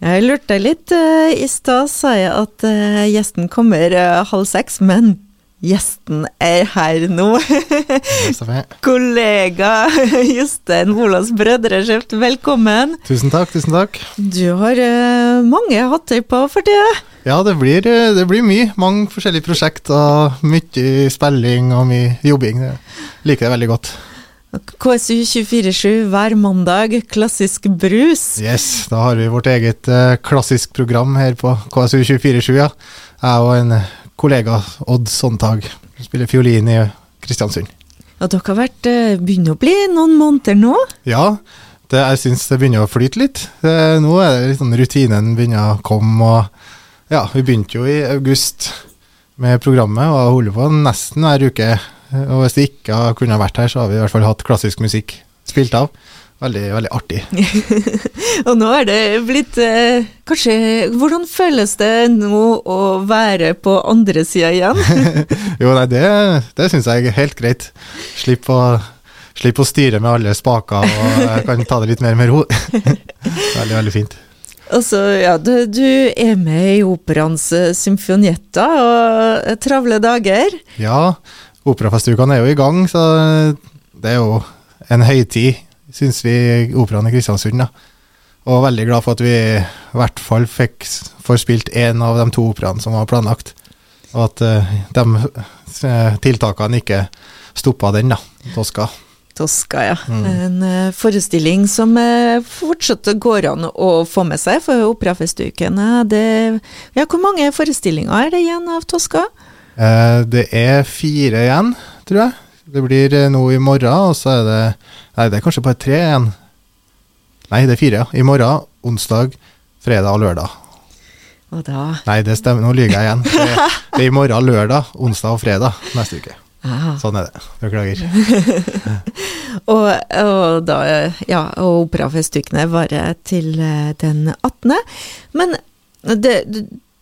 Jeg lurte litt. eh, I stad sa jeg at eh, gjesten kommer eh, halv seks, men gjesten er her nå. Kollega Jostein Olavs Brødreskift, velkommen. Tusen takk, tusen takk. Du har mange hatter på for tida. Ja, det blir, det blir mye. Mange forskjellige prosjekt og mye spilling og mye jobbing. Jeg liker det veldig godt. KSU 247 hver mandag, klassisk brus. Yes, da har vi vårt eget uh, klassisk program her på KSU 247, ja. Jeg og en kollega, Odd Sontag, spiller fiolin i Kristiansund. Og dere har vært uh, begynner å bli noen måneder nå. Ja, det, jeg syns det begynner å flyte litt. Det, nå er det litt sånn rutinen begynner å komme. og ja, Vi begynte jo i august med programmet og holder på nesten hver uke. Og hvis det ikke kunne vært her, så har vi i hvert fall hatt klassisk musikk spilt av. Veldig, veldig artig. Og nå er det blitt eh, Kanskje Hvordan føles det nå å være på andre sida igjen? Jo, nei, det, det syns jeg er helt greit. Slipp å, slipp å styre med alle spaker, og jeg kan ta det litt mer med ro. veldig, veldig fint. Altså, ja, du, du er med i operaens symfonietta og eh, travle dager. Ja, operafestukene er jo i gang, så det er jo en høytid, syns vi, Operaen i Kristiansund. da. Og veldig glad for at vi i hvert fall fikk forspilt én av de to operaene som var planlagt. Og at uh, de eh, tiltakene ikke stoppa den, da. Toska. Toska, ja. Mm. En eh, forestilling som eh, fortsatt går an å få med seg for operafestukene. Det Ja, hvor mange forestillinger er det igjen av Tosca? Eh, det er fire igjen, tror jeg. Det blir eh, nå i morgen, og så er det Nei, det er kanskje bare tre igjen. Nei, det er fire, ja. I morgen, onsdag, fredag og lørdag. Og da Nei, det stemmer, nå lyver jeg igjen. Det det er i morgen, lørdag, onsdag og fredag neste uke. Aha. Sånn er det. Beklager. Og, og da, ja, og operafestukene varer til eh, den 18. Men det,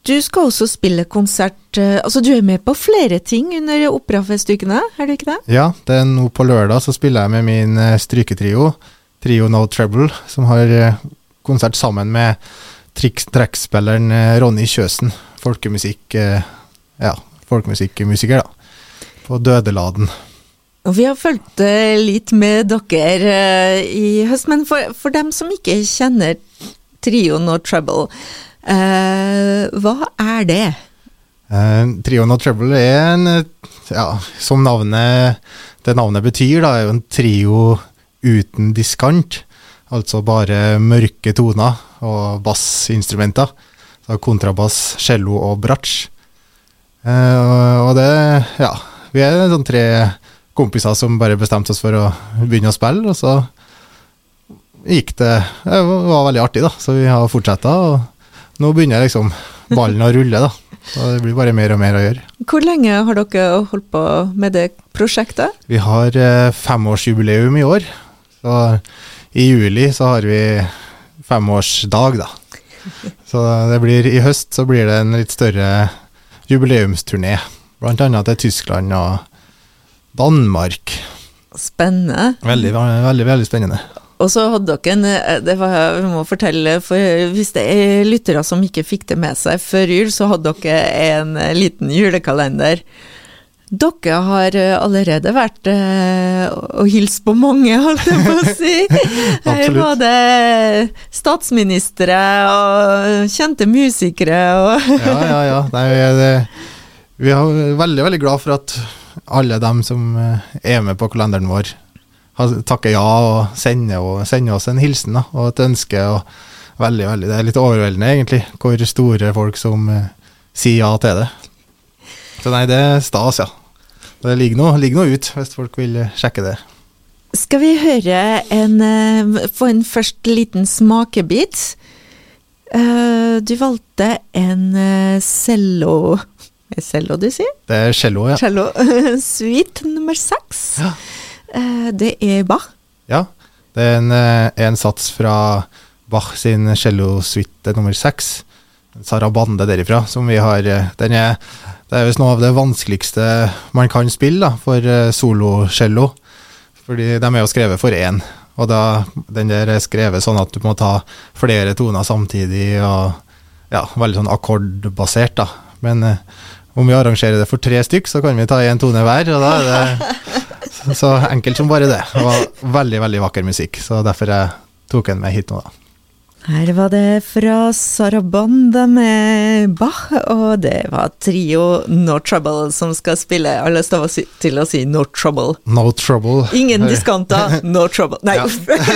du- skal også spille konsert eh, Altså, du er med på flere ting under operafestukene, er du ikke det? Ja, det er nå på lørdag så spiller jeg med min eh, stryketrio, Trio No Trouble, som har eh, konsert sammen med trekkspilleren Ronny Kjøsen. Folkemusikk Ja, folkemusikkmusiker, da. På Dødeladen. Og vi har fulgt litt med dere i høst, men for, for dem som ikke kjenner Trio No Trouble, hva er det? Uh, Trio No Trouble er en eh, Ja, som navnet det navnet betyr, da, er jo en trio uten diskant. Altså bare mørke toner og bassinstrumenter. Så kontrabass, cello og bratsj. Uh, og det Ja, vi er sånn tre kompiser som bare bestemte oss for å begynne å spille, og så gikk det Det var veldig artig, da, så vi har fortsatt. Nå begynner liksom ballen å rulle, da. Så det blir bare mer og mer å gjøre. Hvor lenge har dere holdt på med det prosjektet? Vi har eh, femårsjubileum i år. Så i juli så har vi femårsdag, da. Så det blir, i høst så blir det en litt større jubileumsturné. Blant annet til Tyskland og Danmark. Spennende. Veldig, veldig, veldig spennende. Og så hadde dere en eh, det var, Vi må fortelle, for hvis det er lyttere som ikke fikk det med seg før jul, så hadde dere en eh, liten julekalender. Dere har eh, allerede vært og hilst på mange, holdt jeg på å si. Her Absolutt. var det statsministre og kjente musikere og Ja, ja, ja. Nei, vi, er, det- vi er veldig, veldig glad for at alle dem som er med på kalenderen vår, takker ja og sender, og sender oss en hilsen da, og et ønske. Og veldig, veldig, det er litt overveldende, egentlig, hvor store folk som eh, sier ja til det. Så nei, det er stas, ja. Det ligger noe, ligger noe ut, hvis folk vil eh, sjekke det. Skal vi høre en eh, Få en først liten smakebit? Eh, Du valgte en cello Er cello du sier? Det er cello, ja. Cello suite nummer seks. Ja. Eh, Det er Bach. Ja, det er en, eh, en sats fra Bach sin cello-suite nummer seks. Sarabande derifra, som vi har eh, Den er, det er visst noe av det vanskeligste man kan spille da, for solocello. solo-cello. Fordi de er jo skrevet for én, Og da, den der er skrevet sånn at du må ta flere toner samtidig, og ja, veldig sånn akkordbasert, da. Men eh, om vi arrangerer det for tre stykk, så kan vi ta én tone hver, og da er det så, enkelt som bare det. Det var veldig, veldig vakker musikk, så derfor jeg tok den med hit nå, da. Her var det fra Sarabanda med Bach, og det var trio No Trouble som skal spille. Jeg har lyst til å si, No Trouble. No trouble. Ingen diskanter, no trouble. Nei. Ja.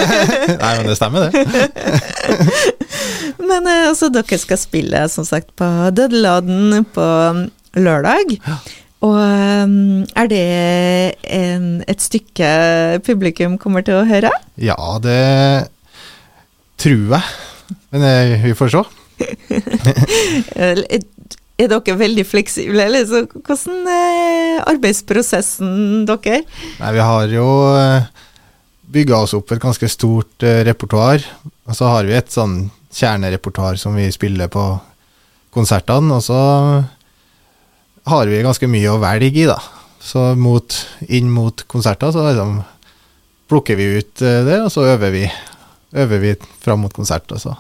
Nei, men det stemmer, det. Men eh, altså, dere skal spille som sagt på Dødeladen på lørdag. lørdag. Og um, er det en, et stykke publikum kommer til å høre? Ja, det tror jeg. Men jeg, vi får se. Er er dere veldig fleksible, eller så hvordan er arbeidsprosessen dere? Nei, vi har jo bygga oss opp et ganske stort eh, repertoar. Og så har vi et sånn kjernerepertoar som vi spiller på konsertene, og så har vi ganske mye å velge i, da. Så mot, inn mot konserter så liksom plukker vi ut eh, det, og så øver vi, øver vi fram mot konsert, og så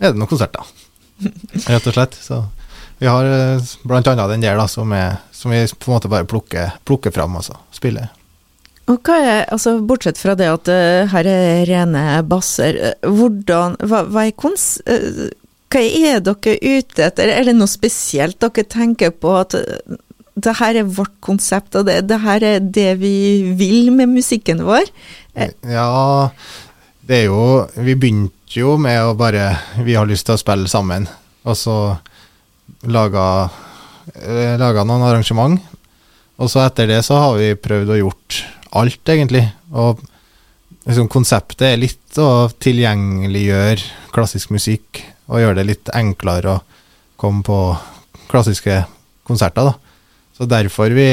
er det noen konserter. Rett og slett. Så vi har eh, blant annet den der da, som, er, som vi på en måte bare plukker, plukker fram så spiller. Og hva er, altså Bortsett fra det at uh, her er rene basser, hvordan, hva, hva, er kons, uh, hva er dere ute etter? Er det noe spesielt dere tenker på at det her er vårt konsept, og det, det her er det vi vil med musikken vår? Ja, det er jo Vi begynte jo med å bare Vi har lyst til å spille sammen, og så laga, laga noen arrangement. Og så etter det så har vi prøvd å gjort alt, egentlig. Og liksom, konseptet er litt å tilgjengeliggjøre klassisk musikk, og gjøre det litt enklere å komme på klassiske konserter, da. Så derfor vi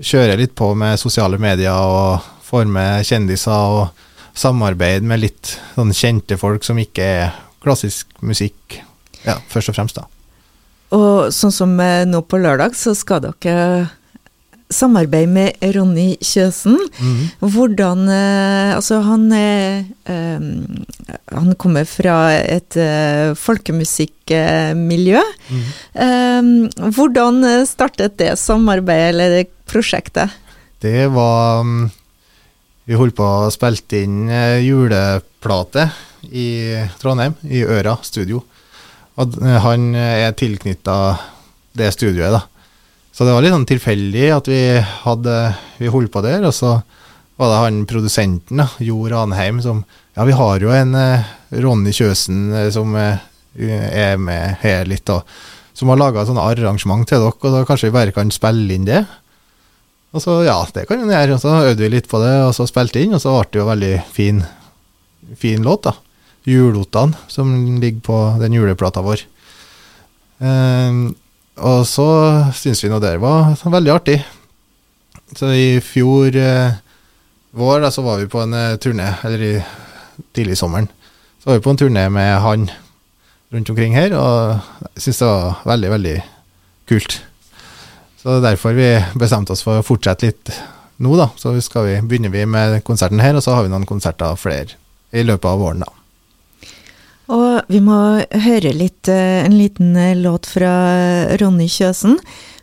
kjører litt på med sosiale medier og får med kjendiser og samarbeid med litt sånn kjente folk som ikke er klassisk musikk, ja, først og fremst, da. Og sånn som nå på lørdag, så skal dere samarbeid med Ronny Kjøsen. Mm. Hvordan eh, Altså, han eh, Han kommer fra et eh, folkemusikkmiljø. Mm. Hvordan startet det samarbeidet, eller det prosjektet? Det var Vi holdt på å spilte inn juleplate i Trondheim, i Øra studio. Og han er tilknytta det studioet, da. Så det var litt sånn tilfeldig at vi hadde Vi holdt på der, og så var det han produsenten, da, Jo Ranheim, som Ja, vi har jo en eh, Ronny Kjøsen eh, som eh, er med her litt, og som har laga sånne arrangement til dere, og da kanskje vi bare kan spille inn det? Og så, ja, det kan vi gjøre. Og så øvde vi litt på det, og så spilte inn, og så ble det jo veldig fin, fin låt, da. Julottene, som ligger på den juleplata vår. Um, og så syns vi nå det var veldig artig. Så i fjor eh, vår da, så var vi på en eh, turné, eller i tidlig sommeren. Så var vi på en turné med han rundt omkring her, og jeg syns det var veldig, veldig kult. Så det er derfor vi bestemte oss for å fortsette litt nå, da. Så vi, begynner vi med konserten her, og så har vi noen konserter flere i løpet av våren, da. Og vi må høre litt, eh, en liten eh, låt fra Ronny Kjøsen.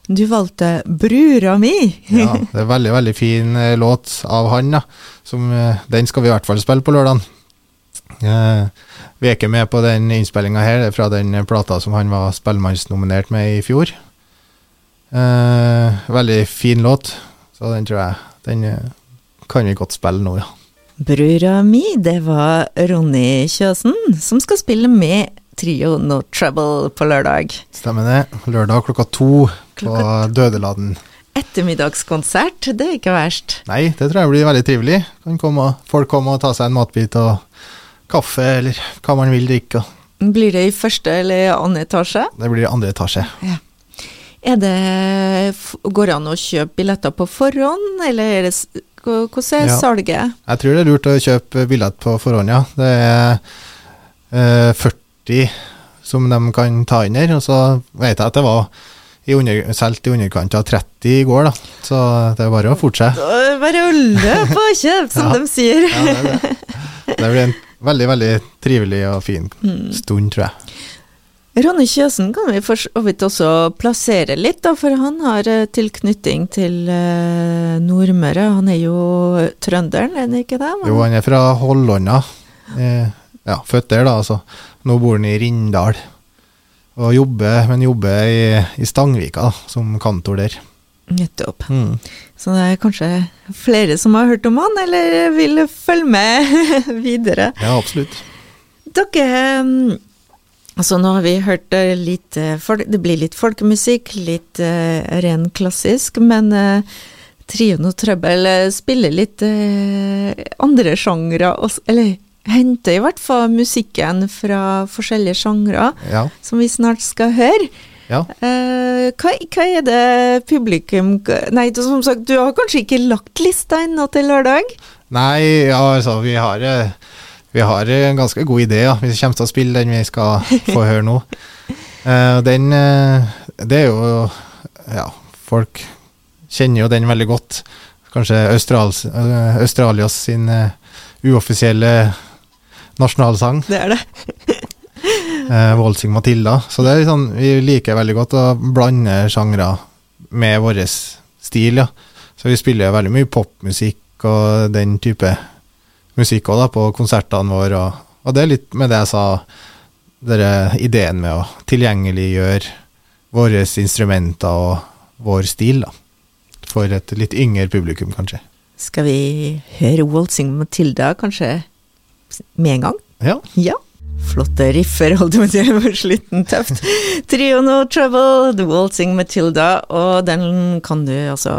Du valgte 'Brura mi'. ja, det er en veldig, veldig fin eh, låt av han, da. Som, den skal vi i hvert fall spille på lørdag. Eh, vi er ikke med på den innspillinga her, det er fra den plata som han var spellemannsnominert med i fjor. Eh, veldig fin låt, så den tror jeg Den kan vi godt spille nå, ja. Brura mi, det var Ronny Kjøsen, som skal spille med trio No Trouble på lørdag. Stemmer det. Lørdag klokka to klokka på Dødeladen. Ettermiddagskonsert, det er ikke verst. Nei, det tror jeg blir veldig trivelig. Kan komme, folk komme og ta seg en matbit og kaffe, eller hva man vil drikke. Blir det i første eller andre etasje? Det blir i andre etasje. Ja. Det, går det an å kjøpe billetter på forhånd, eller er det hvordan er ja. salget? Jeg tror det er lurt å kjøpe billett på forhånd, ja. Det er eh, 40 som de kan ta inn her. Og så vet jeg at det var i under, solgt i underkant av 30 i går, da. Så det er bare å fortsette. Bare å løpe og kjøpe, som Ja. de sier. Ja, det, det. det blir en veldig, veldig trivelig og fin Mm. stund, tror jeg. Ronny Kjøsen kan vi for så vidt også plassere litt, da, for han har eh, tilknytning til eh, Nordmøre. Han er jo trønderen, er han ikke det? Jo, han er fra Hollånda. Eh, ja, født der, da, altså. Nå bor han i Rindal. Og jobber, men jobber i, i Stangvika, da, som kantor der. Nettopp. Mm. Så det er kanskje flere som har hørt om han, eller vil følge med videre. Ja, absolutt. Dere Altså, nå har vi hørt eh, litt eh, Det blir litt folkemusikk, litt eh, ren klassisk, men Trioen og Trøbbel spiller litt andre sjangre, eller henter i hvert fall musikken fra forskjellige sjangre, Ja. som vi snart skal høre. ja. Hva, hva er det publikum Nei, som sagt, du har kanskje ikke lagt lista ennå til lørdag? Nei, ja, altså, vi har, eh, vi har en ganske god idé, ja. Vi kommer til å spille den vi skal få høre nå. Uh, den uh, Det er jo Ja, folk kjenner jo den veldig godt. Kanskje Australs, uh, Australias sin eh, uoffisielle nasjonalsang. Det er det. eh, Waltzing Matilda. Så det er sånn, vi liker veldig godt å blande sjangre med vår stil, ja. Så vi spiller jo veldig mye popmusikk og den type musikk òg, da, på konsertene våre. Og, og det er litt med det jeg sa, dere ideen med å tilgjengeliggjøre våre instrumenter og vår stil, da. For et litt yngre publikum, kanskje. Skal vi høre Waltzing Matilda kanskje med en gang? Ja. Ja. Flotte riffer, holdt jeg på å si, på slutten, tøft. Trio No Trouble, The Waltzing Matilda, og den kan du altså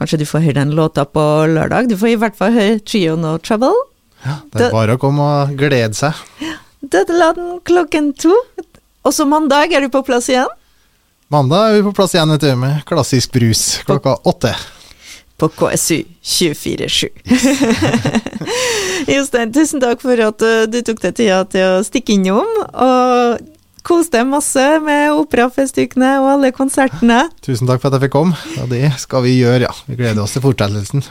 Kanskje du får høre den låta på lørdag? Du får i hvert fall høre Trio No Trouble. Ja, Det- er bare å komme og glede seg. Dødeladen klokken to. Også mandag er du på plass igjen. Mandag er vi på plass igjen vet du, med klassisk brus klokka åtte. på KSU 247. Jostein, tusen takk for at uh, du tok deg tida til å stikke innom, og kos deg masse med operafestukene og alle konsertene. Tusen takk for at jeg fikk komme, og det skal vi gjøre, ja. Vi gleder oss til fortsettelsen.